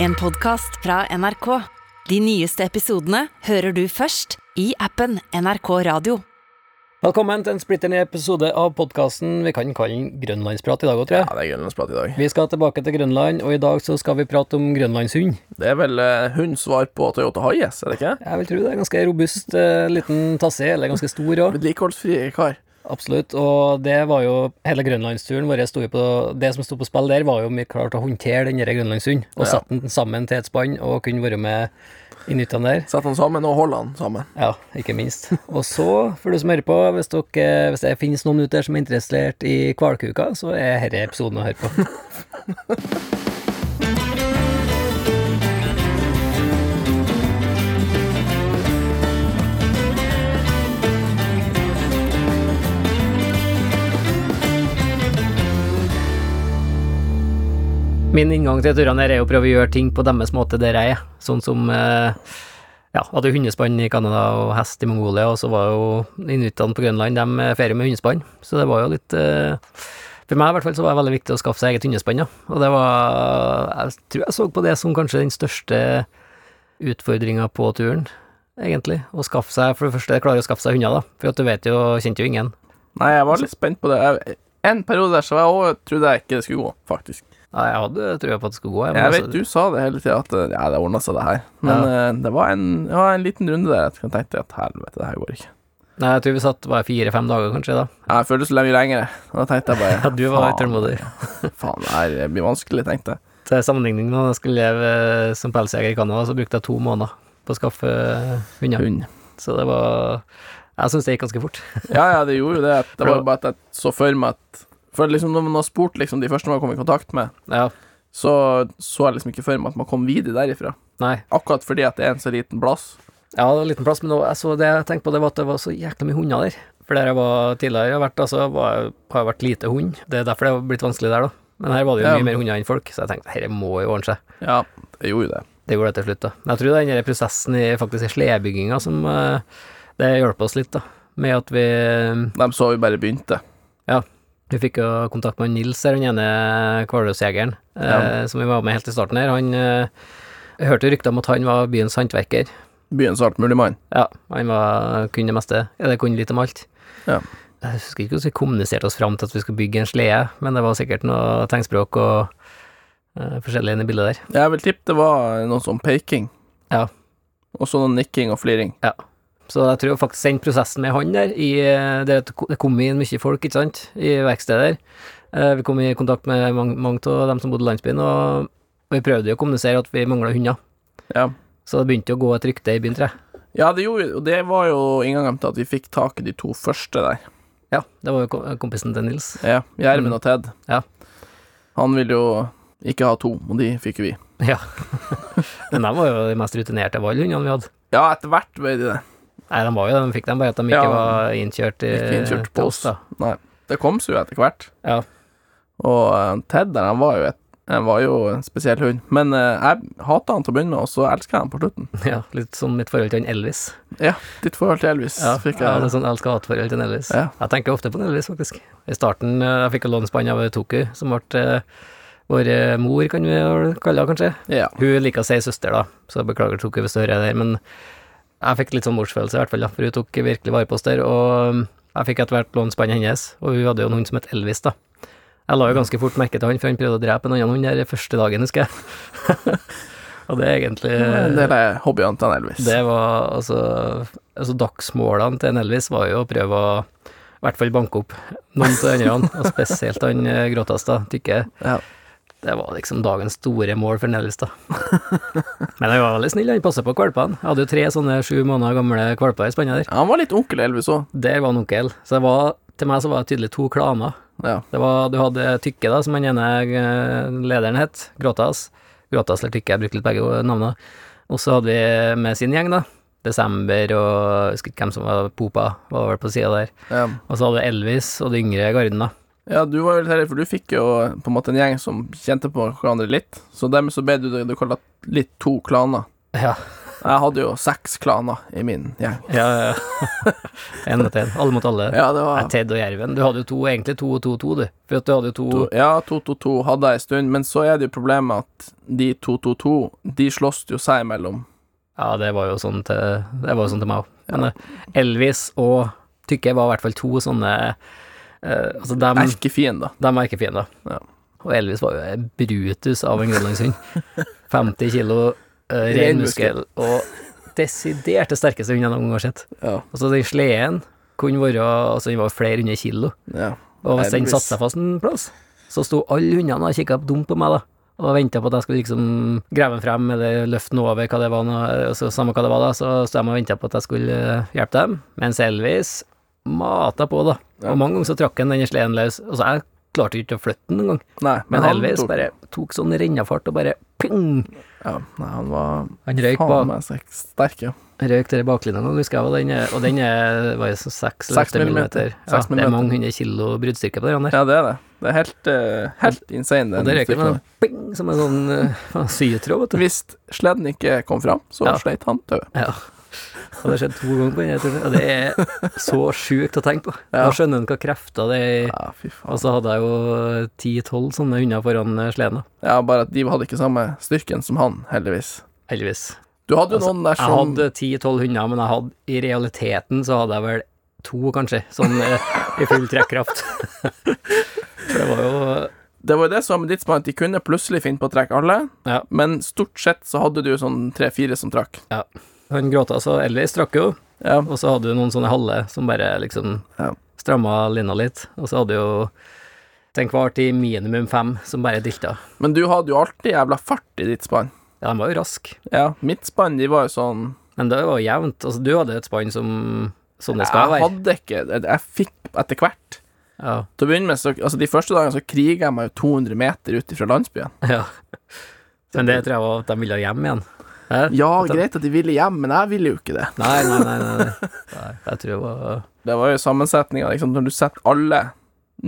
En podkast fra NRK. De nyeste episodene hører du først i appen NRK Radio. Velkommen til en splitter ny episode av podkasten vi kan kalle den Grønlandsprat i dag òg, tror jeg. Ja, det er grønlandsprat i dag. Vi skal tilbake til Grønland, og i dag så skal vi prate om grønlandshund. Det er vel eh, hunds svar på Toyota Hayes, er det ikke? Jeg vil tro det er ganske robust, eh, liten tasse, eller ganske stor òg. Vedlikeholdsfri kar. Absolutt. Og det var jo hele grønlandsturen vår sto på Det som sto på spill der, var jo om vi klarte å håndtere den grønlandshunden, og Ja. sette den sammen til et spann og kunne være med i nyttene der. Sette den sammen og holde den sammen. Ja, ikke minst. Og så, for du som hører på, hvis, dere, hvis det finnes noen ute der som er interessert i hvalkuka, så er dette episoden å høre på. Min inngang til turene her er å prøve å gjøre ting på deres måte der jeg er, sånn som eh, ja, hadde hundespann i Canada og hest i Mongolia, og så var jo inuittene på Grønland, de ferier med hundespann, så det var jo litt eh, For meg i hvert fall så var det veldig viktig å skaffe seg eget hundespann, ja. Og det var Jeg tror jeg så på det som kanskje den største utfordringa på turen, egentlig. Å skaffe seg For det første, klare å skaffe seg hunder, da. For at du vet jo Kjente jo ingen. Nei, jeg var litt spent på det. En periode der så var jeg også, trodde jeg ikke det skulle gå, faktisk. Ja, jeg hadde trua på at det skulle gå. Jeg, Jeg altså- vet du sa det hele tida, at eh, ja, det ordna seg, det her. Men eh, det var en, ja, en liten runde der jeg tenkte at helvete, det her går ikke. Nei, jeg tror vi satt bare fire-fem dager, kanskje, da. Ja, Jeg føltes mye lenger. Og da tenkte jeg bare Ja, du var utålmodig. Faen, det her blir vanskelig, tenkte jeg. Til sammenligning, da jeg skulle leve eh, som pelsjeger i Canada, så brukte jeg to måneder på å skaffe hunder. Hund. Så det var Jeg syns det gikk ganske fort. Ja, ja, det gjorde jo det. Det var bare at jeg så for meg at For liksom når man har spurt liksom de første man kom i kontakt med, Ja. så så jeg liksom ikke for meg at man kom videre derifra. Nei. Akkurat fordi at det er en så liten plass. Ja, det var en liten plass, men jeg det jeg tenkte på, det var at det var så jækla mye hunder der. For der jeg var tidligere, jeg har vært, altså, var, har vært lite hund. Det er derfor det har blitt vanskelig der, da. Men her var det jo Ja. mye mer hunder enn folk, så jeg tenkte dette må jo ordne seg. Ja, det gjorde jo det. Det gjorde det til slutt, da. Men jeg tror det den der prosessen i faktisk sledebygginga som eh, Det hjelper oss litt, da. Med at vi De så vi bare begynte. Vi fikk jo kontakt med Nils, her, den ene Kvaløsjegeren, eh, Ja. som vi var med helt i starten her. Han eh, hørte rykter om at han var byens håndverker. Byens alt mulig mann. Ja, han var, kunne det meste. Eller kunne litt om alt. Ja. Jeg husker ikke hvordan vi kommuniserte oss fram til at vi skulle bygge en slede, men det var sikkert noe tegnspråk og eh, forskjellig inni bildet der. Jeg vil tippe det var noe sånn peking. Ja. Og så noe nikking og fliring. Så jeg tror faktisk den prosessen med han der, i, eh, det, det kom inn mye folk, ikke sant, i verkstedet der. Eh, Vi kom i kontakt med mange, mange av dem som bodde i landsbyen, og vi prøvde jo å kommunisere at vi mangla hunder. Ja. Så det begynte å gå et rykte i byen, tror jeg. ja, det gjorde Og det var jo inngangen til at vi fikk tak i de to første der. Ja, det var jo kompisen til Nils. Ja, Gjermund Mm. og Ted. Ja. Han ville jo ikke ha to, og de fikk vi. Ja. Men de var jo de mest rutinerte av alle hundene vi hadde. Ja, etter hvert ble de det. Nei, de var jo den, de fikk dem bare at de ikke Ja, var innkjørt, i, ikke innkjørt på oss. Da. Nei. Det kom seg jo etter hvert. Ja. Og uh, Ted der, han var jo et han var jo en spesiell hund. Men uh, jeg hata han til å begynne med, og så elska jeg han på slutten. Ja, litt som mitt forhold til han Elvis. Ja, ditt forhold til Elvis Ja, fikk jeg Ja, det er sånn elska-hat-forhold til en Elvis. Ja. Jeg tenker ofte på en Elvis, faktisk. I starten uh, jeg fikk jeg låne spann av Toku, som ble uh, vår eh, mor, kan vi kalle henne, kanskje. Ja. Hun liker å si søster, da, så beklager Toku hvis du hører det her, men jeg fikk litt sånn morsfølelse, i hvert fall, da, for hun tok virkelig vare på oss der, og um, jeg fikk etter hvert låne spannet hennes, og hun hadde jo en hund som het Elvis, da. Jeg la jo ganske fort merke til han, for han prøvde å drepe en annen hund der første dagen, husker jeg. og det er egentlig En del av hobbyene til en Elvis. Det var altså Altså, dagsmålene til en Elvis var jo å prøve å i hvert fall banke opp noen av de andre, og spesielt han gråtasta, tykker jeg. Ja. Det var liksom dagens store mål for Nellis, da. Men han var veldig snill, han passa på valpene. Jeg hadde jo tre sånne sju måneder gamle valper i spannet der. Han var litt onkel Elvis òg. Der var han onkel. Så det var, til meg så var det tydelig to klaner. Ja. Det var, du hadde Tykke, da, som han ene eh, lederen het. Gråtas. Gråtas eller Tykke, jeg brukte litt begge navnene. Og så hadde vi med sin gjeng, da. Desember og jeg husker ikke hvem som var Popa, var vel på sida der. Ja. Og så hadde vi Elvis og de yngre garden, da. Ja, du var jo litt heldig, for du fikk jo på en måte en gjeng som kjente på hverandre litt. Så dermed så ble du det du kaller litt to klaner. Ja. Jeg hadde jo seks klaner i min gjeng. Ja, ja. En mot en. Alle mot alle. Ja, det var Ted og Jerven. Du hadde jo to, egentlig to og to og to, du. For at du hadde jo to, to, Ja, 2-2-2 hadde jeg en stund, men så er det jo problemet at de 2-2-2, de slåss jo seg imellom. Ja, det var jo sånn til Det var jo sånn til meg òg. Men eh, Elvis og Tykke var i hvert fall to sånne eh, Altså, dem, Erkefiender. dem er erkefiender. Ja. Og Elvis var jo en brutus av en grunnlagshund. 50 kilo uh, ren muskel og desidert det sterkeste hunden jeg noen gang har sett. Ja. Altså, den sleden kunne være Altså, den var flere hundre kilo. ja. Og hvis den satte seg fast en plass, så sto alle hundene og kikka dumt på meg, da. Og venta på at jeg skulle liksom grave den frem, eller løfte den over, hva det var, altså, samme hva det var, da. Så sto de og venta på at jeg skulle eh, hjelpe dem. Mens Elvis mata på, da. Ja. Og mange ganger så trakk han denne sleden løs. Altså, jeg klarte ikke å flytte den engang. Men, Men, Elvis tok- bare tok sånn rennafart og bare ping! Ja, nei, han var Han røyk faen meg sterk- sterk, ja. røyk til baklinja nå, husker jeg, og den, og den var jo sånn seks eller åtte millimeter. Ja, det er mange hundre kilo bruddstyrke på den der. Ja, det er det. Det er helt, uh, helt insane, Og det røyker med ping, som en sånn uh, syetråd, vet du. Hvis sleden ikke kom fram, så Ja. sleit han død. Ja. Og det har skjedd to ganger på denne turen, og det er så sjukt å tenke på. Ja. Skjønner en hva krefter det er. Ja. Og så hadde jeg jo ti-tolv sånne hunder foran eh, sleden. Ja, bare at de hadde ikke samme styrken som han, heldigvis. heldigvis. Du hadde jo Altså, noen der Jeg hadde ti-tolv hunder, men jeg hadde, i realiteten så hadde jeg vel to, kanskje, sånn i full trekkraft. For det var jo Det var jo det som var med ditt spann, at de kunne plutselig finne på å trekke alle, Ja. men stort sett så hadde du sånn tre-fire som trakk. Han gråta, så Ellie strakk jo, Ja. og så hadde du noen sånne halve som bare liksom Ja. stramma linja litt, og så hadde du jo til enhver tid minimum fem som bare dilta. Men du hadde jo alltid jævla fart i ditt spann. Ja, de var jo raske, Ja, mitt spann, de var jo sånn men det var jo jevnt. Altså, du hadde et spann som sånn det skal være. Jeg hadde ikke Jeg jeg fikk etter hvert. Ja. Til å begynne med, så Altså, de første dagene så kriga jeg meg jo 200 meter ut fra landsbyen. ja. Men det tror jeg var at de ville hjem igjen. Hæ? Ja, greit at de ville hjem, men jeg ville jo ikke det. Nei, nei, nei. nei, nei. nei jeg tror det var Det var jo sammensetninga, liksom, når du setter alle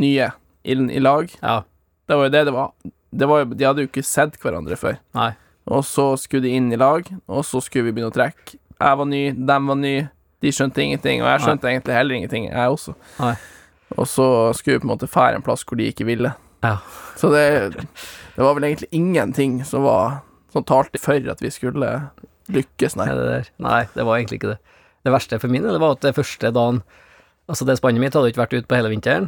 nye inn i lag. Ja. Det var jo det det var. Det var jo, de hadde jo ikke sett hverandre før. Nei. Og så skulle de inn i lag, og så skulle vi begynne å trekke. Jeg var ny, dem var ny, de skjønte ingenting, og jeg skjønte egentlig heller ingenting, jeg også. Nei. Og så skulle vi på en måte fære en plass hvor de ikke ville. Ja. Så det, det var vel egentlig ingenting som var Som talte for at vi skulle lykkes, nei. Det? Nei, det var egentlig ikke det. Det verste for min del var at det første dagen Altså, det spannet mitt hadde ikke vært ute på hele vinteren,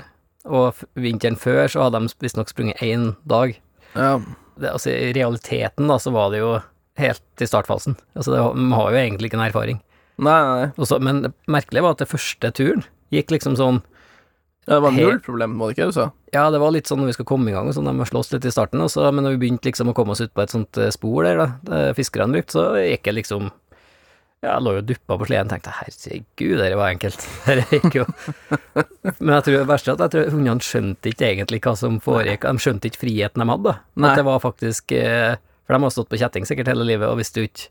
og vinteren før så hadde de visstnok sprunget én dag. Ja. Det, altså, I realiteten, da, så var det jo helt i startfasen. Altså, det, de har jo egentlig ikke en erfaring. Nei, nei, nei. Og men det merkelige var at det første turen gikk liksom sånn Ja, det var null problem, var det ikke det du sa? Ja, det var litt sånn når vi skal komme i gang, og sånn, de slåss litt i starten, og så, men når vi begynte liksom å komme oss ut på et sånt eh, spor der, da, fiskerne brukte, så gikk jeg liksom Ja, jeg lå jo og duppa på sleden, tenkte herregud, dette var enkelt. Dette gikk jo Men jeg tror det verste er at jeg tror hundene skjønte ikke egentlig hva som foregikk, de skjønte ikke friheten de hadde. Nei. At det var faktisk eh, For de har stått på kjetting sikkert hele livet og visste jo ikke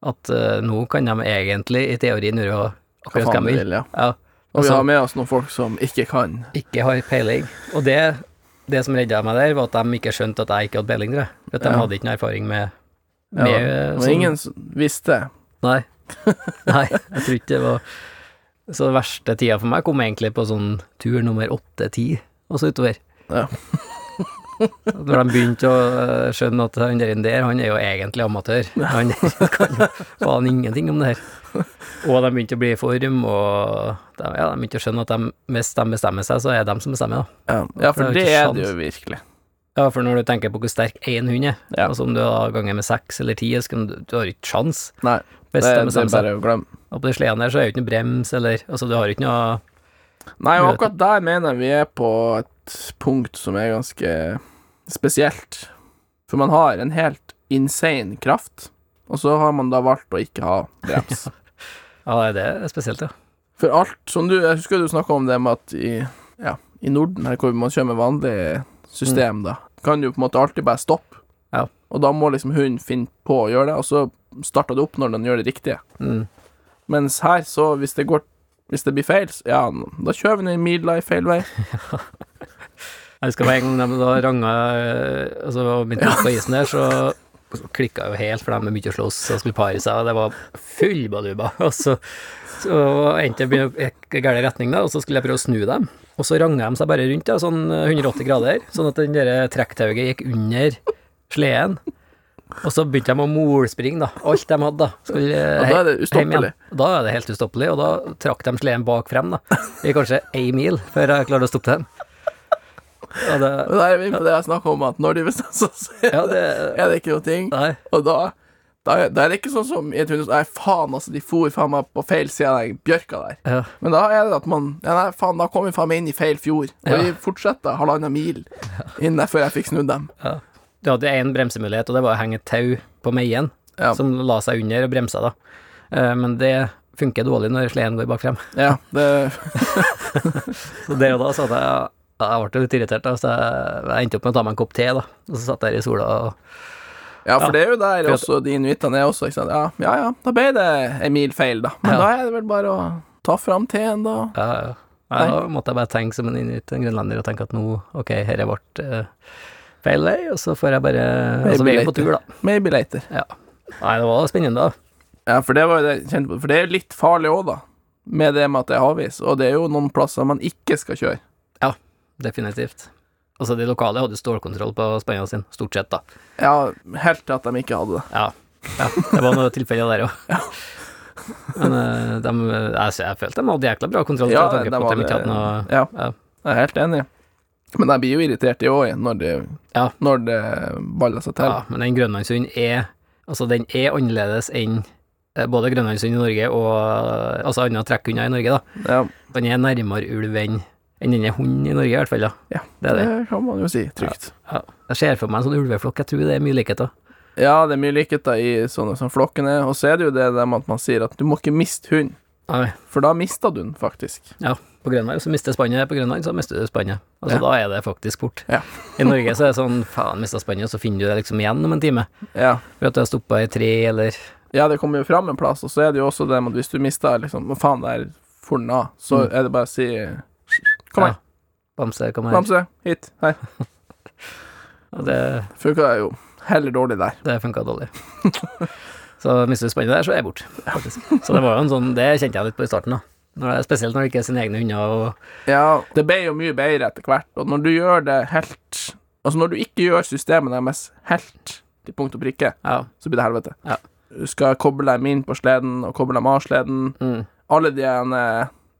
at uh, nå kan de egentlig i teorien gjøre akkurat hva de vil, ja. Ja. Og vi Altså- har med oss noen folk som ikke kan. ikke har peiling. Og det, det som redda meg der, var at de ikke skjønte at jeg ikke hadde peiling, tror jeg. At de Ja. hadde ikke noe erfaring med, med ja. var sånn- ingen visste. Nei. Nei, jeg tror ikke det var Så den verste tida for meg kom egentlig på sånn tur nummer åtte-ti, og så utover. Ja. Når de begynte å øh, skjønne at han der, der, han er jo egentlig amatør. Han kan jo faen ingenting om det her. Og de begynte å bli i form, og de, ja, de begynte å skjønne at de, hvis de bestemmer seg, så er det de som bestemmer, da. Ja, ja for Det er det jo virkelig. Ja, for når du tenker på hvor sterk én hund er, Ja. altså om du har ganger med seks eller ti, så kan du, du har ikke sjans. Nei, det, det er bare å glemme. Og på de sleden der så er det ikke noe brems, eller Altså, du har ikke noe Nei, og akkurat der mener jeg vi er på et punkt som er ganske spesielt. For man har en helt insane kraft, og så har man da valgt å ikke ha brems. Ja, det er spesielt, ja. For alt som du Jeg husker du snakka om det med at i, ja, i Norden, her hvor man kjører med vanlig system, da, kan du på en måte alltid bare stoppe. Ja. Og da må liksom hunden finne på å gjøre det, og så starter det opp når den gjør det riktige. Mm. Mens her, så hvis det går Hvis det blir feil, ja, da kjører vi en miler i feil vei. Jeg husker en gang de da ranga og Altså, begynte ja. på isen der, så klikka jo helt, for de er mye å slåss og skulle pare seg, og det var full baluba. Og så, så endte det i gal retning, da, og så skulle jeg prøve å snu dem. Og så ranga de seg bare rundt, da, sånn 180 grader, sånn at den der trekktauet gikk under sleden. Og så begynte de å molspringe, da. Alt de hadde, da. Skulle Og da er det ustoppelig. Da er det helt ustoppelig, og da trakk de sleden bak frem, da. I kanskje én mil før jeg klarte å stoppe dem. Og det da er vi inne på det jeg snakka om, at når de bestemmer seg, så er Ja, det, er det ikke noe ting. Nei. Og da, da, er- da er det ikke sånn som i et hundehus Nei, faen, altså, de for faen meg på feil side av den bjørka der. Ja. Men da er det at man Ja, nei, faen, da kom vi faen meg inn i feil fjord. Og Ja. vi fortsetter halvannen mil inn der før jeg fikk snudd dem. Du hadde én bremsemulighet, og det var å henge et tau på meien, Ja. som la seg under og bremsa, da. Eh, Men det funker dårlig når sleden går bak frem. Ja, det Så der og da sa jeg Jeg ble litt irritert, da, så jeg, jeg endte opp med å ta meg en kopp te, da. Og så satt jeg der i sola og Ja, for Ja. det er jo der For også de inuittene er også, ikke sant. Ja, ja, ja, da ble det en mil feil, da. Men Ja. da er det vel bare å ta fram teen, da. Ja, ja. Nei, da måtte jeg bare tenke som en inuitt, en grønlender, og tenke at nå, ok, her er vårt eh, feil vei, og så får jeg bare Altså, vi er på tur, da. Maybe later. Ja. Nei, det var spennende, da. Ja, for det var jo det jeg kjente på. For det er jo litt farlig òg, da. Med det med at det er havis. Og det er jo noen plasser man ikke skal kjøre. Ja, definitivt. Altså, de lokale hadde stålkontroll på spennene sin, stort sett, da. Ja, helt til at de ikke hadde det. Ja, ja det var noen tilfeller der òg. Men eh, de, jeg, jeg følte de hadde jækla bra kontroll. Ja, tanke de de hadde- hadde noe Ja, ja. jeg er helt enig. Men jeg blir jo irritert i år når det, Ja. det baller seg til. Ja, men den grønlandshunden er Altså, den er annerledes enn eh, både grønlandshund i Norge og altså andre trekkhunder i Norge, da. Ja, Den er nærmere ulv enn enn denne hunden hund i Norge, i hvert fall. Ja. ja Det er det. det kan man jo si trygt. Ja. Jeg ser for meg en sånn ulveflokk, jeg tror det er mye likheter. Ja, det er mye likheter i sånne som flokkene, og så er det jo det med at man sier at du må ikke miste hund, Nei, for da mister du den faktisk. ja. På Grønland så mister spannet, på Grønland så mister du spannet. Altså, Ja. da er det faktisk bort. Ja. I Norge så er det sånn, faen, mista spannet, og så finner du det liksom igjen om en time. Ja. For at du har stoppa i tre, eller ja, det kommer jo fram en plass, og så er det jo også det med at hvis du mister liksom faen, der for den av, så Mm. er det bare å si Kom her, Ja. Bamse, kom her. Bamse, hit, her. Og det, Funka jo heller dårlig der. det funka dårlig. så mister du spannet der, så er jeg borte, faktisk. Så det var jo en sånn Det kjente jeg litt på i starten, da. Når det, spesielt når det ikke er sine egne hunder og Ja, det ble jo mye bedre etter hvert, og når du gjør det helt Altså, når du ikke gjør systemet deres helt til punkt og prikke, Ja. så blir det helvete. Ja. Du skal koble dem inn på sleden, og koble dem av sleden. Mm. Alle de ene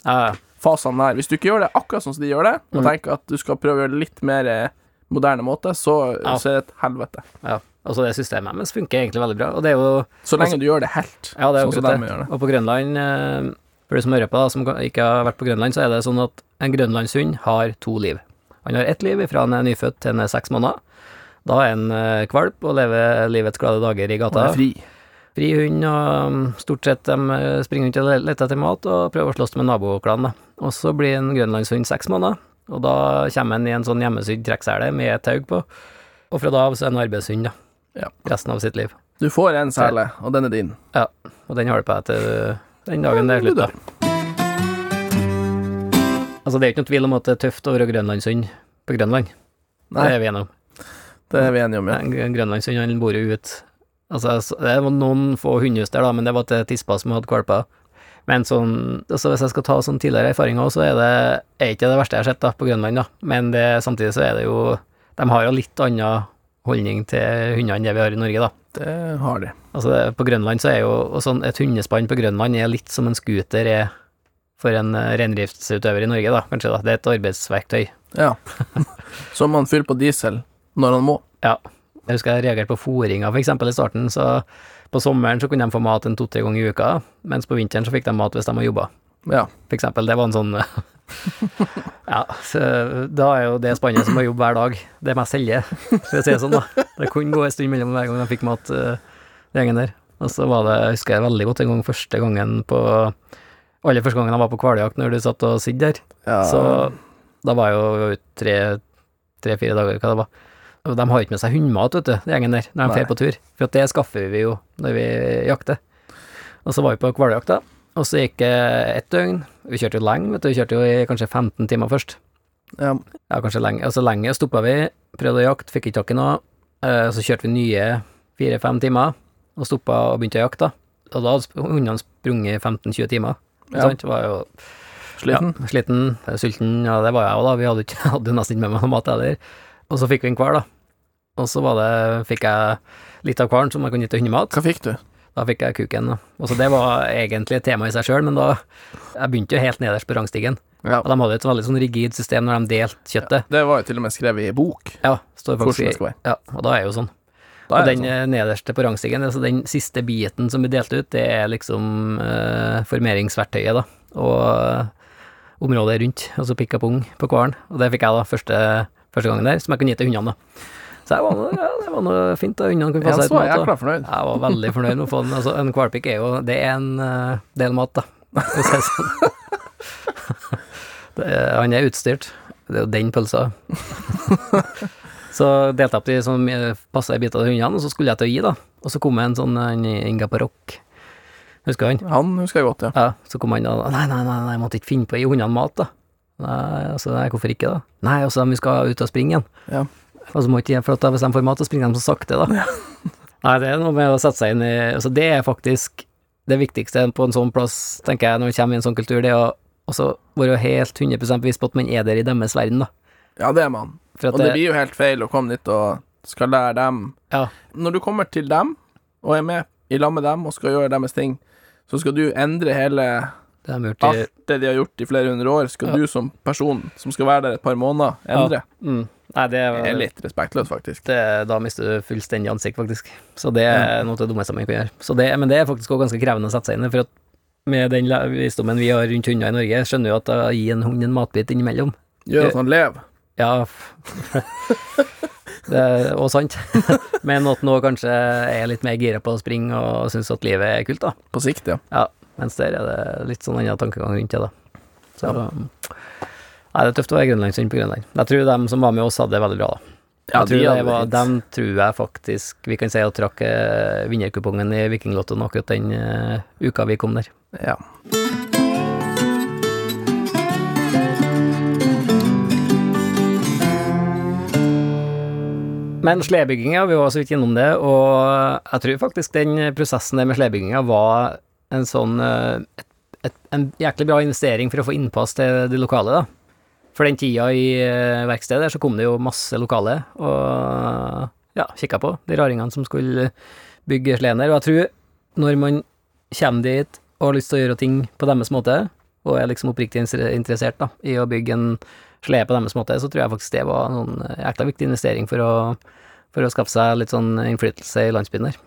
Ja, ja. Fasene der. Hvis du ikke gjør det akkurat sånn som de gjør det, og Mm. tenker at du skal prøve å gjøre det litt mer eh, moderne måte, så, Ja. så er det et helvete. ja. Altså, det systemet deres funker egentlig veldig bra, og det er jo Så lenge du gjør det helt, Ja, det sånn som de gjør det. Og på Grønland, eh, for de som hører på, da, som ikke har vært på Grønland, så er det sånn at en grønlandshund har to liv. Han har ett liv fra han er nyfødt til han er seks måneder. Da er han eh, kvalp og lever livets glade dager i Og gata. er fri. Fri hund, og mm, stort sett de eh, springer rundt og leter etter mat og prøver å slåss med naboklanen. Og så blir en grønlandshund seks måneder, og da kommer han i en sånn hjemmesydd trekksele med et tau på. Og fra da av så er han arbeidshund, da. Ja. Resten av sitt liv. Du får en sele, og den er din. Ja, og den har du på deg til den dagen det er slutt, da. Altså, det er ikke noe tvil om at det er tøft å være grønlandshund på Grønland. Nei, Det er vi enige om. det er vi enige om, ja. En grønlandshund, han bor jo ut Altså, det var noen få hundehus der, da, men det var til tispa som hadde valper. Men sånn, altså hvis jeg skal ta sånn tidligere erfaringer òg, så er det er ikke det verste jeg har sett da, på Grønland, da. Men det, samtidig så er det jo De har jo litt annen holdning til hundene enn det vi har i Norge, da. Det har de. Altså, det, på Grønland så er jo og sånn, Et hundespann på Grønland er litt som en scooter er for en eh, reindriftsutøver i Norge, da, kanskje. da. Det er et arbeidsverktøy. Ja. Som man fyller på diesel når han må. Ja. Jeg husker jeg reagerte på fôringa, eksempel, i starten. Så på sommeren så kunne de få mat en to-tre ganger i uka, mens på vinteren så fikk de mat hvis de hadde jobba. Ja. For eksempel. Det var en sånn Ja, så da er jo det spannet som har jobb hver dag, det mest heldige, for å si det sånn, da. Det kunne gå en stund mellom hver gang de fikk mat, uh, den gjengen der. Og så var det, jeg husker jeg veldig godt en gang første gangen på Aller første gangen jeg var på hvaljakt, når du satt og sidde der. ja. Så da var jeg jo tre-fire tre-fire dager, hva det var. Og de har ikke med seg hundmat, vet du, gjengen der, når de drar på tur. For det skaffer vi jo når vi jakter. Og så var vi på hvaljakt, da. Og så gikk det ett døgn. Vi kjørte jo lenge, vet du. Vi kjørte jo i kanskje 15 timer først. ja. Ja, kanskje lenge. Og så lenge stoppa vi, prøvde å jakte, fikk ikke tak i noe. Eh, Så kjørte vi nye fire-fem timer, og stoppa og begynte å jakte. Og da hadde hundene sprunget 15-20 timer. Ja. Sant? Var jo Sliten? Ja, sliten, sulten, ja det var jeg òg, da. Vi hadde, ikke, hadde nesten ikke med meg noe mat heller. Og så fikk vi en hval, da. Og så var det, fikk jeg litt av hvalen som jeg kunne gi til hundemat. Hva fikk du? Da fikk jeg kuken. da. Og så Det var egentlig et tema i seg sjøl, men da Jeg begynte jo helt nederst på rangstigen. Ja. Og de hadde et veldig sånn rigid system når de delte kjøttet. Det var jo til og med skrevet i bok. Ja, står Hvordan faktisk det skal være. Ja, og da er jo sånn. Da Og den sånn. nederste på rangstigen, altså den siste biten som blir delt ut, det er liksom eh, formeringsverktøyet, da. Og eh, området rundt, altså pikk og pung på hvalen. Og det fikk jeg da første, første gangen der, som jeg kunne gi til hundene. da. Så jeg var, noe- ja, det var noe fint, da. Hundene kunne få seg var jeg mat. fornøyd. Jeg var veldig fornøyd med å få den. Altså, en hvalpikk er jo Det er en uh, del mat, da. Sånn. Er, han er utstyrt. Det er jo den pølsa. så jeg opp de som passa i biter til hundene, og så skulle jeg til å gi, da. Og så kom en sånn en Inga Parokk. Husker han? Han husker jeg godt, ja. Ja, så kom han og nei, nei, nei jeg måtte ikke finne på å gi hundene mat, da. Nei, altså, nei, hvorfor ikke, da? Nei, altså, vi skal ut og springe igjen. Ja. Altså, så må ikke For at hvis de får mat, så springer de så sakte, da. Nei, det er noe med å sette seg inn i Altså, det er faktisk det viktigste på en sånn plass, tenker jeg, når du kommer i en sånn kultur, det er å også være helt 100 bevisst på at man er der i deres verden, da. Ja, det er man. Og det blir jo helt feil å komme dit og skal lære dem Ja. Når du kommer til dem, og er med i lag med dem og skal gjøre deres ting, så skal du endre hele det har de gjort i alt det de har gjort i flere hundre år, skal du som person som skal være der et par måneder, endre. Mm. Nei, det Det er litt respektløst, faktisk. det, da mister du fullstendig ansikt, faktisk. Så det er noe av det dummeste man kan gjøre. Så det, men det er faktisk også ganske krevende å sette seg inn i, for at med den visdommen vi har rundt hunder i Norge, skjønner jo at å gi en hund en matbit innimellom Gjør at han lever. Ja det er også sant. Men at nå kanskje er litt mer gira på å springe og syns at livet er kult, da. På sikt, ja. Ja, mens der er det litt sånn annen tankegang rundt det, da. Så Nei, det er tøft å være grønlandshund på Grønland. Jeg tror dem som var med oss, hadde det veldig bra, da. Ja, jeg tror de var, dem tror jeg faktisk vi kan si at trakk eh, vinnerkupongen i Vikinglottoen akkurat den uh, uka vi kom der. Ja. Men sledebygginga, vi var så vidt innom det, og jeg tror faktisk den prosessen der med sledebygginga var en sånn eh, et, et, En jæklig bra investering for å få innpass til de lokale, da. For den tida i eh, verkstedet der så kom det jo masse lokale, og ja, kikka på de raringene som skulle bygge sleden der. Og jeg tror når man kommer dit og har lyst til å gjøre ting på deres måte, og er liksom oppriktig interessert da, i å bygge en slede på deres måte, så tror jeg faktisk det var en eh, jækla viktig investering for å, for å skaffe seg litt sånn innflytelse i landsbyen der.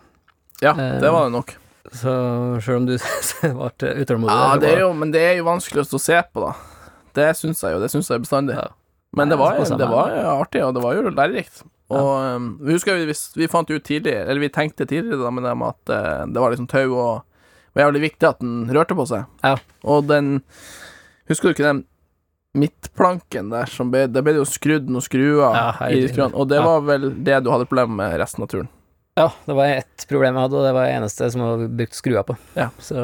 ja, Eh, det var det nok. Så sjøl om du ble utålmodig Ja, det er jo, men det er jo vanskeligst å se på, da. Det syns jeg jo. Det syns jeg bestandig. Ja. Men det var, det var artig, og det var jo lærerikt. Og um, vi husker vi, vi fant ut tidlig, eller vi tenkte tidligere da med dem at eh, det var liksom tau, og det var jævlig viktig at den rørte på seg. Ja. Og den Husker du ikke den midtplanken der som ble Det ble jo skrudd noen skruer Ja, i herregud. og det var vel det du hadde problemer med resten av turen. Ja, det var ett problem jeg hadde, og det var det eneste som var brukt skrua på. Ja. Så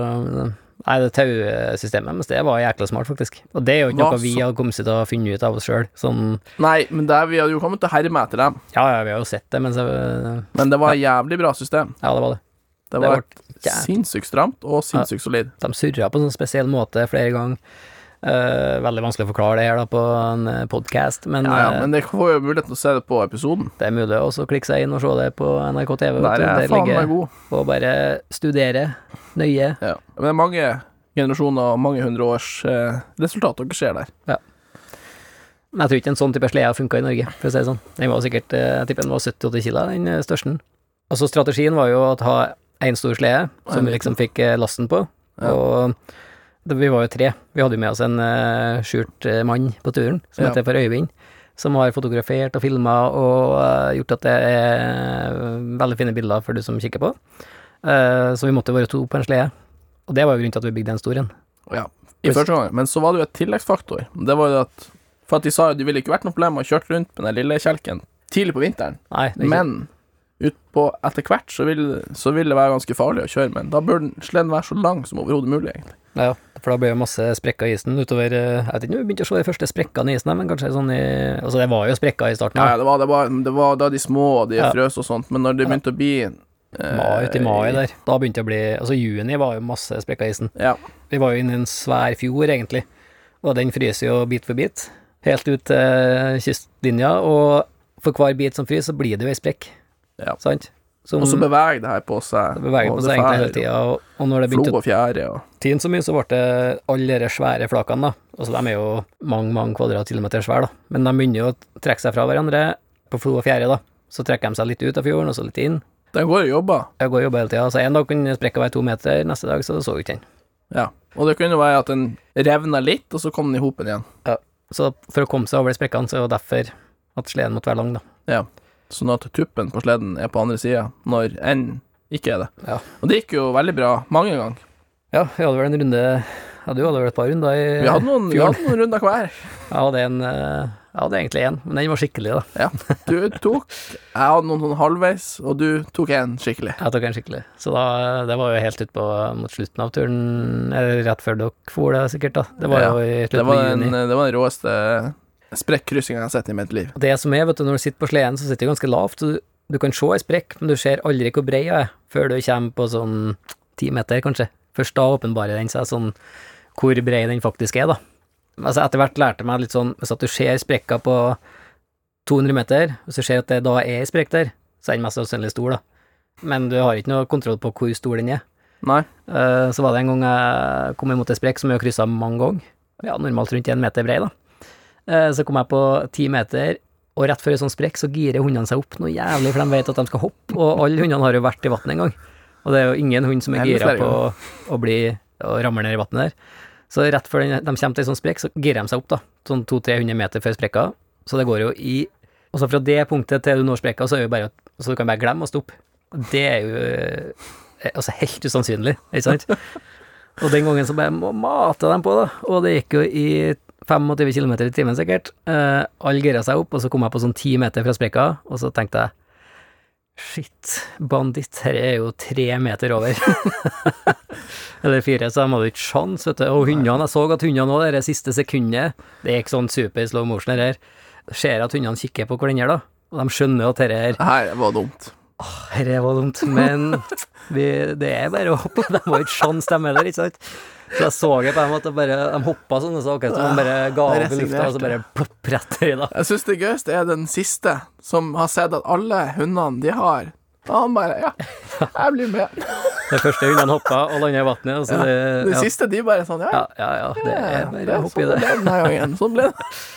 Nei, det tausystemet mens det var jækla smart, faktisk. Og det er jo ikke Hva noe vi så- har kommet til å finne ut av oss sjøl. Sånn Nei, men der, vi hadde jo kommet til å herme etter dem, Ja, ja, vi har jo sett det, men så men det var jævlig bra system. Ja, det var det. Det Det var sinnssykt stramt og sinnssykt solid. De surra på en sånn spesiell måte flere ganger. Eh, veldig vanskelig å forklare det her da på en podkast, men, Ja, ja, eh, men det får jo muligheten til å se det på episoden. det er mulig å klikke seg inn og se det på NRK TV. Der er faen meg god. Og bare studere nøye. Ja. Men det er mange generasjoner og mange hundre års eh, resultat dere ser der. Ja. Men jeg tror ikke en sånn type slede funka i Norge, for å si det sånn. Den var sikkert, eh, jeg tipper den var 70-80 kilo, den eh, største. Altså strategien var jo å ha én stor slede, som vi liksom fikk eh, lasten på, Ja. og vi var jo tre. Vi hadde jo med oss en uh, skjult eh, mann på turen, som Ja. heter for Øyvind, som har fotografert og filma og uh, gjort at det er veldig fine bilder for du som kikker på. Uh, så vi måtte være to på en slede, og det var jo grunnen til at vi bygde den storen. Ja, i første gang. Men så var det jo et tilleggsfaktor. Det var jo at For at de sa jo det ville ikke vært noe problem å kjøre rundt med den lille kjelken tidlig på vinteren, Nei, det er men utpå etter hvert så vil, så vil det være ganske farlig å kjøre med den. Da bør den sleden være så lang som overhodet mulig, egentlig. Ja, for da ble det masse sprekker i isen utover eh, Jeg vet ikke om vi begynte å se de første sprekkene i isen, men kanskje sånn i Altså, det var jo sprekker i starten, Ja, ja. det var, det var, det var da de små og de Ja. frøs og sånt, men når det begynte å bli mai uti mai der. Da begynte det å bli Altså, juni var jo masse sprekker i isen. Ja. Vi var jo inne i en svær fjord, egentlig, og den fryser jo bit for bit. Helt ut til kystlinja, og for hver bit som fryser, så blir det jo ei sprekk, Ja. sant? Som Og så beveger det her på seg. det beveger på seg egentlig hele tida, og, og når det begynte å fjære og tine så mye, så ble det alle de svære flakene, da. Altså, de er jo mange, mange kvadratkilometer svære, da. Men de begynner jo å trekke seg fra hverandre på flo og fjære, da. Så trekker de seg litt ut av fjorden, og så litt inn. Den går og jobber. Jeg går og jobber hele tida, så en dag kunne sprekka være to meter, neste dag så så jeg ikke den. Ja. Og det kunne være at den revna litt, og så kom den i hopen igjen. Så for å komme seg over de sprekkene, så er det derfor at sleden måtte være lang, da. Ja. Sånn at tuppen på sleden er på andre sida, når enn ikke er det. Ja. Og det gikk jo veldig bra mange ganger. Ja, vi hadde vel en runde Ja, du hadde vel et par runder i Vi hadde noen, vi hadde noen runder hver. Jeg hadde en eh, Jeg hadde egentlig én, men den var skikkelig, da. Ja. Du tok Jeg hadde noen sånn halvveis, og du tok en skikkelig. Jeg tok en skikkelig. Så da Det var jo helt utpå mot slutten av turen, eller rett før dere for det, sikkert, da. Det var Ja, jo i slutten av juni. det var den råeste sprekkryssinga jeg har sett i mitt liv. Det som er, vet du, når du sitter på sleden, så sitter du ganske lavt. Du, du kan se ei sprekk, men du ser aldri hvor brei hun er, før du kommer på sånn ti meter, kanskje. Først da åpenbarer den seg sånn hvor brei den faktisk er, da. Altså etter hvert lærte jeg meg litt sånn Hvis at du ser sprekka på 200 meter, hvis du ser at det da er ei sprekk der, så er den mest sannsynlig stor, da. Men du har ikke noe kontroll på hvor stor den er. Nei. Eh, Så var det en gang jeg kom imot ei sprekk som jeg kryssa mange ganger. Ja, normalt rundt én meter brei, da. Eh, Så kom jeg på ti meter, og rett før en sånn sprekk så girer hundene seg opp noe jævlig, for de vet at de skal hoppe, og alle hundene har jo vært i vannet en gang. Og det er jo ingen hund som er gira på å bli og ramle ned i vannet der. Så rett før de kommer til en sånn sprekk, så girer de seg opp, da. Sånn 200-300 meter før sprekka. Så det går jo i Og så fra det punktet til du når sprekka, så er det jo bare Så du kan bare glemme å stoppe. Det er jo eh, altså helt usannsynlig, ikke sant? Og den gangen så bare må- mata dem på, da. Og det gikk jo i 25 km i timen, sikkert. Uh, Alle gira seg opp, og så kom jeg på sånn 10 meter fra sprekka, og så tenkte jeg Shit, banditt, her er jo tre meter over. Eller fire, så de hadde ikke sjans, vet du. Og hundene, jeg så at hundene òg, det siste sekundet Det gikk sånn super slow motion her. Ser at hundene kikker på hverandre, da. Og de skjønner at dette her Det her var dumt. Dette var dumt, men vi, det er bare å hoppe. De har ikke sjans, de heller, ikke sant? Så jeg så det på dem at det bare De hoppa sånn, så okay, så de bare ga opp i lufta, og så bare plopp rett i, da. Jeg syns det gøyeste er den siste, som har sett at alle hundene de har Og han bare Ja, jeg blir med. Det første hundene hoppa og landa i vannet, og så Ja. det Det ja, siste, de bare sånn Ja, ja, ja, ja, det er bare å hoppe i sånn ble det denne gangen. Sånn ble det.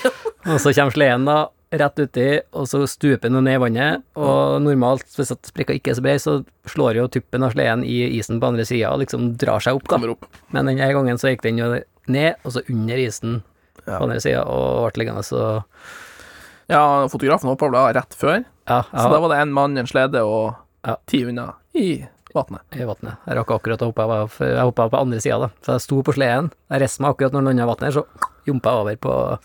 Og så kommer sleden da rett uti, og så stuper den ned i vannet. Og normalt, hvis at sprekka ikke er så bred, så slår jo tuppen av sleden i isen på andre sida og liksom drar seg opp, da. Opp. Men denne gangen så gikk den jo ned, og så under isen Ja. på andre sida, og ble liggende så Ja, fotografen hoppa vel av rett før, Ja, så da var det en mann en slede og Ja. ti hunder i vannet. i vannet. Jeg rakk akkurat å hoppe av, jeg hoppa på andre sida, da. Så jeg sto på sleden. Jeg reiste meg akkurat når den landa i vannet, så jumpa jeg over på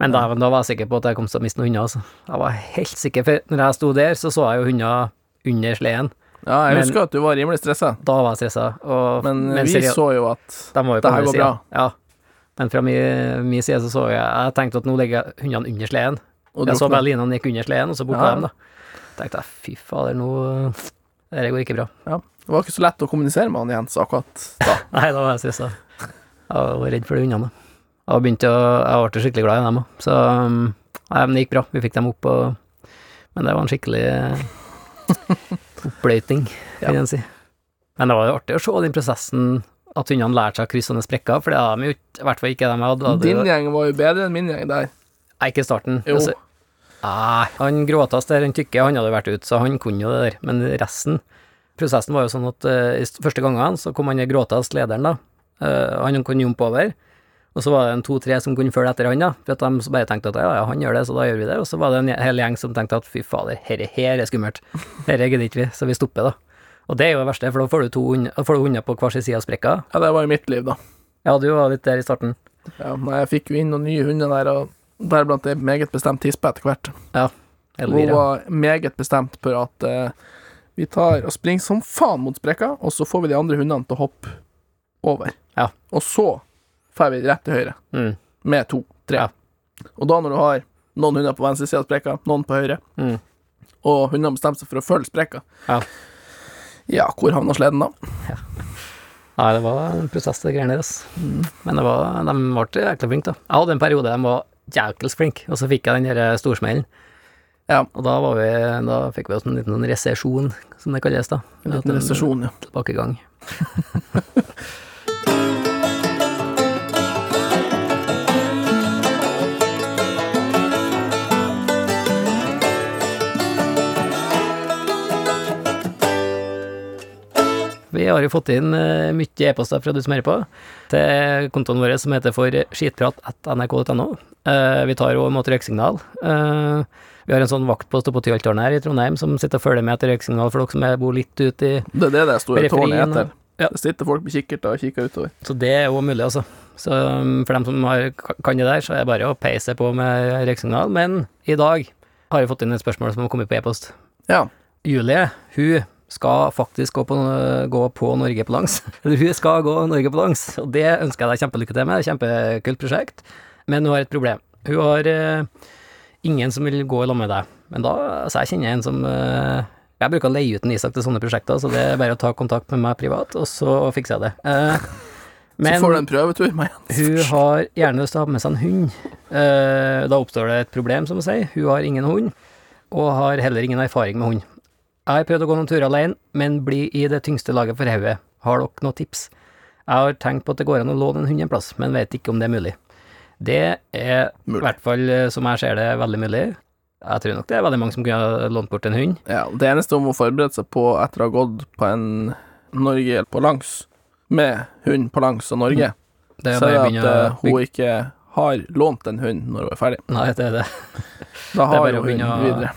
Men da, da var jeg sikker på at jeg kom til å miste noen hunder, altså. Jeg var helt sikker, for når jeg sto der, så så jeg jo hunder under sleden. Ja, jeg Men- husker at du var rimelig stressa, Da var jeg stressa. Og men men vi seriø- så jo at Det her går siden. bra. Ja. Men fra min, min side så så jeg Jeg tenkte at nå ligger hundene under sleden. og Jeg så linene gikk under sleden, og så bukka Ja. dem, da. tenkte jeg fy fader, nå Dette går ikke bra. Ja. Det var ikke så lett å kommunisere med han Jens akkurat da. Nei, da var jeg stressa. Jeg var redd for de hundene. Jeg begynte å Jeg ble skikkelig glad i dem òg, så um, Nei, men det gikk bra. Vi fikk dem opp, og Men det var en skikkelig oppløyting, vil kan jeg si. Men det var jo artig å se den prosessen at hundene lærte seg å krysse sånne sprekker, for det har de jo i hvert fall ikke dem jeg hadde. hadde Din gjeng var jo bedre enn min gjeng der. Nei, ikke i starten. Jo. Altså, nei, han gråtast der, han tykke, han hadde vært ute, så han kunne jo det der. Men resten Prosessen var jo sånn at uh, første gangene så kom han i gråtast, lederen, da. Uh, han kunne jumpe over. Og så var det en to-tre som kunne følge etter han, da. For at de bare tenkte at ja, ja, han gjør det, så da gjør vi det. Og så var det en hel gjeng som tenkte at fy fader, herre her er skummelt. Herre gidder ikke vi, så vi stopper, da. Og det er jo det verste, for da får du to hunder på hver sin side av sprekka. Ja, det var jo mitt liv, da. Ja, du var litt der i starten. Ja, men jeg fikk jo inn noen nye hunder der, og deriblant ei meget bestemt tispe etter hvert. Hun Elvira. var meget bestemt på at uh, vi tar og springer som faen mot sprekka, og så får vi de andre hundene til å hoppe over. Ja. Og så får vi rett til høyre, Mm. med to, tre. Ja. Og da når du har noen hunder på venstre side av sprekka, noen på høyre, Mm. og hundene bestemmer seg for å følge sprekka, Ja. Ja, hvor havna sleden da? Nei, det var en prosess, de greiene der, altså. Men det var, de ble jækla flinke, da. Jeg hadde en periode de var jækels flinke, og så fikk jeg den der storsmellen. Ja. Og da, var vi, da fikk vi oss en liten resesjon, som det kalles, da. En liten resesjon, ja. Tilbakegang. Vi har jo fått inn uh, mye e-poster fra du som hører på, til kontoen vår som heter for skitprat.nrk.no. Uh, vi tar òg imot røyksignal. Uh, vi har en sånn vaktpost oppe på Tyholttårnet her i Trondheim som sitter og følger med etter røyksignal for dere som bor litt ute i Det er det det store tårnet heter. Ja. Det sitter folk med kikkert og kikker utover. Så det er jo mulig, altså. Så um, for dem som har, kan det der, så er det bare å peise på med røyksignal. Men i dag har jeg fått inn et spørsmål som har kommet på e-post. Ja. Julie, hun skal faktisk gå på, gå på Norge på langs. Eller hun skal gå Norge på langs, og det ønsker jeg deg kjempelykke til med. Kjempekult prosjekt. Men hun har et problem. Hun har uh, ingen som vil gå i lag med deg. Men da, altså jeg kjenner en som uh, Jeg bruker å leie ut en Isak til sånne prosjekter, så det er bare å ta kontakt med meg privat, og så fikser jeg det. Eh, Så får du en prøvetur med Jens. hun har gjerne lyst til å ha med seg en hund. Da oppstår det et problem, som hun sier. Hun har ingen hund, og har heller ingen erfaring med hund. Jeg har prøvd å gå noen turer alene, men blir i det tyngste laget for hodet. Har dere noen tips? Jeg har tenkt på at det går an å låne en hund en plass, men vet ikke om det er mulig. Det er i hvert fall, eh, som jeg ser det, veldig mulig. Jeg tror nok det er veldig mange som kunne lånt bort en hund. Ja, det eneste hun må forberede seg på etter å ha gått på en Norge på langs, med hund på langs og Norge, Det er så er det at eh, hun ikke har lånt en hund når hun er ferdig. Nei, det er det. Da har hun å- videre.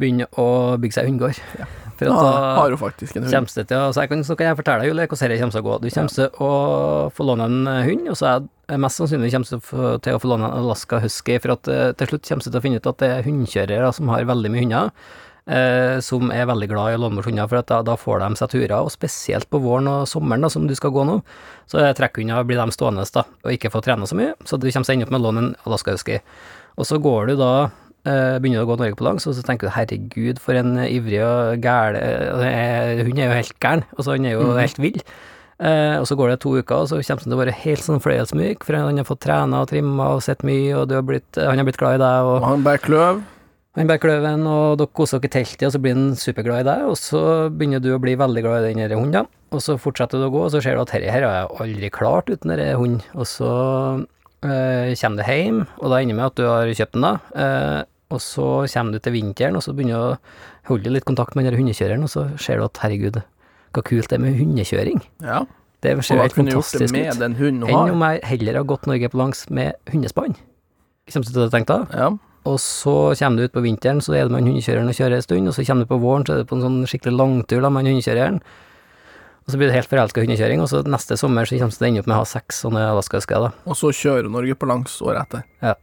Begynne å bygge seg hundegård. Ja. For at da har hun faktisk en hund. Det til så, jeg kan, så kan jeg fortelle deg, Julie, hvordan dette kommer til å gå. Du kommer til å få låne en hund, og så er jeg mest sannsynlig kommer til å få- låne en Alaska Husky, for at eh, til slutt kommer du til å finne ut at det er hundekjørere som har veldig mye hunder, eh, som er veldig glad i å låne bort hunder, for at da, da får de seg turer, og spesielt på våren og sommeren, da, som du skal gå nå, så er trekkhunder blir de stående, da, og ikke få trene så mye, så du kommer til å ende opp med å låne en Alaska Husky. Og så går du da eh, begynner å gå Norge på langs, og så tenker du herregud, for en eh, ivrig og gæren Hun er jo helt gæren, altså han er jo helt vill. Eh, og så går det to uker, og så kommer han til å være helt sånn fløyelsmyk, for han har fått trena og trimma og sett mye, og du har blitt, han har blitt glad i deg, Og og han bærer kløv. han bærer kløven, og dere koser dere i teltet, og så blir han superglad i deg, og så begynner du å bli veldig glad i den hunden, og så fortsetter du å gå, og så ser du at dette her har jeg aldri klart uten denne hunden, og så eh, kommer du hjem, og da ender med at du har kjøpt den da, eh, og så kommer du til vinteren, og så begynner du å holde litt kontakt med den hundekjøreren, og så ser du at herregud, hva kult det er med hundekjøring. Ja. Det ser helt kunne gjort det fantastisk ut. den hunden hun Enn om jeg heller har gått Norge på langs med hundespann. Kommer du til å tenke da? Ja. Og så kommer du ut på vinteren, så er det med en hundekjøreren og kjører en stund, og så kommer du på våren, så er det på en sånn skikkelig langtur da med en hundekjøreren. Og så blir du helt forelska i hundekjøring, og så neste sommer så kommer du ende opp med å ha seks sånne alaskaskader. Og så kjører Norge på langs året etter. Ja.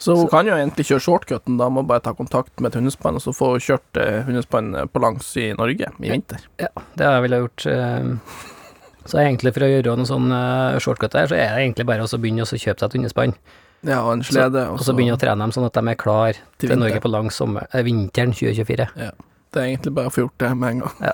Så hun Så- kan jo egentlig kjøre shortcuten, da må hun bare ta kontakt med et hundespann, og så få kjørt eh, hundespann eh, på langs i Norge i vinter. ja det har jeg ville gjort. eh, Så egentlig for å gjøre noen sånn eh, shortcut der, så er det egentlig bare å begynne å kjøpe seg et hundespann, Ja, og en slede. og så begynne å trene dem sånn at de er klar Til til. Norge på lang sommer, eh, vinteren 2024. Ja. Det er egentlig bare å få gjort det med en gang. Ja.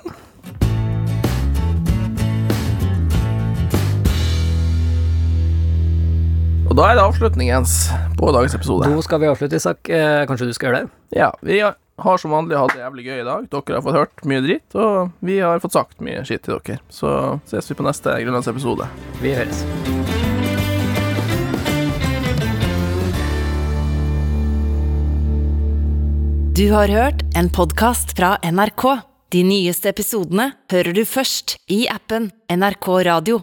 Og da er det avslutningens på dagens episode. Nå skal vi avslutte, Isak. Eh, Kanskje du skal gjøre det? Ja, vi har har som vanlig hatt det jævlig gøy i dag. Dere har fått hørt mye dritt, og vi har fått sagt mye skitt til dere. Så ses vi på neste Grønlandsepisode. Vi høres. Du har hørt en podkast fra NRK. De nyeste episodene hører du først i appen NRK Radio.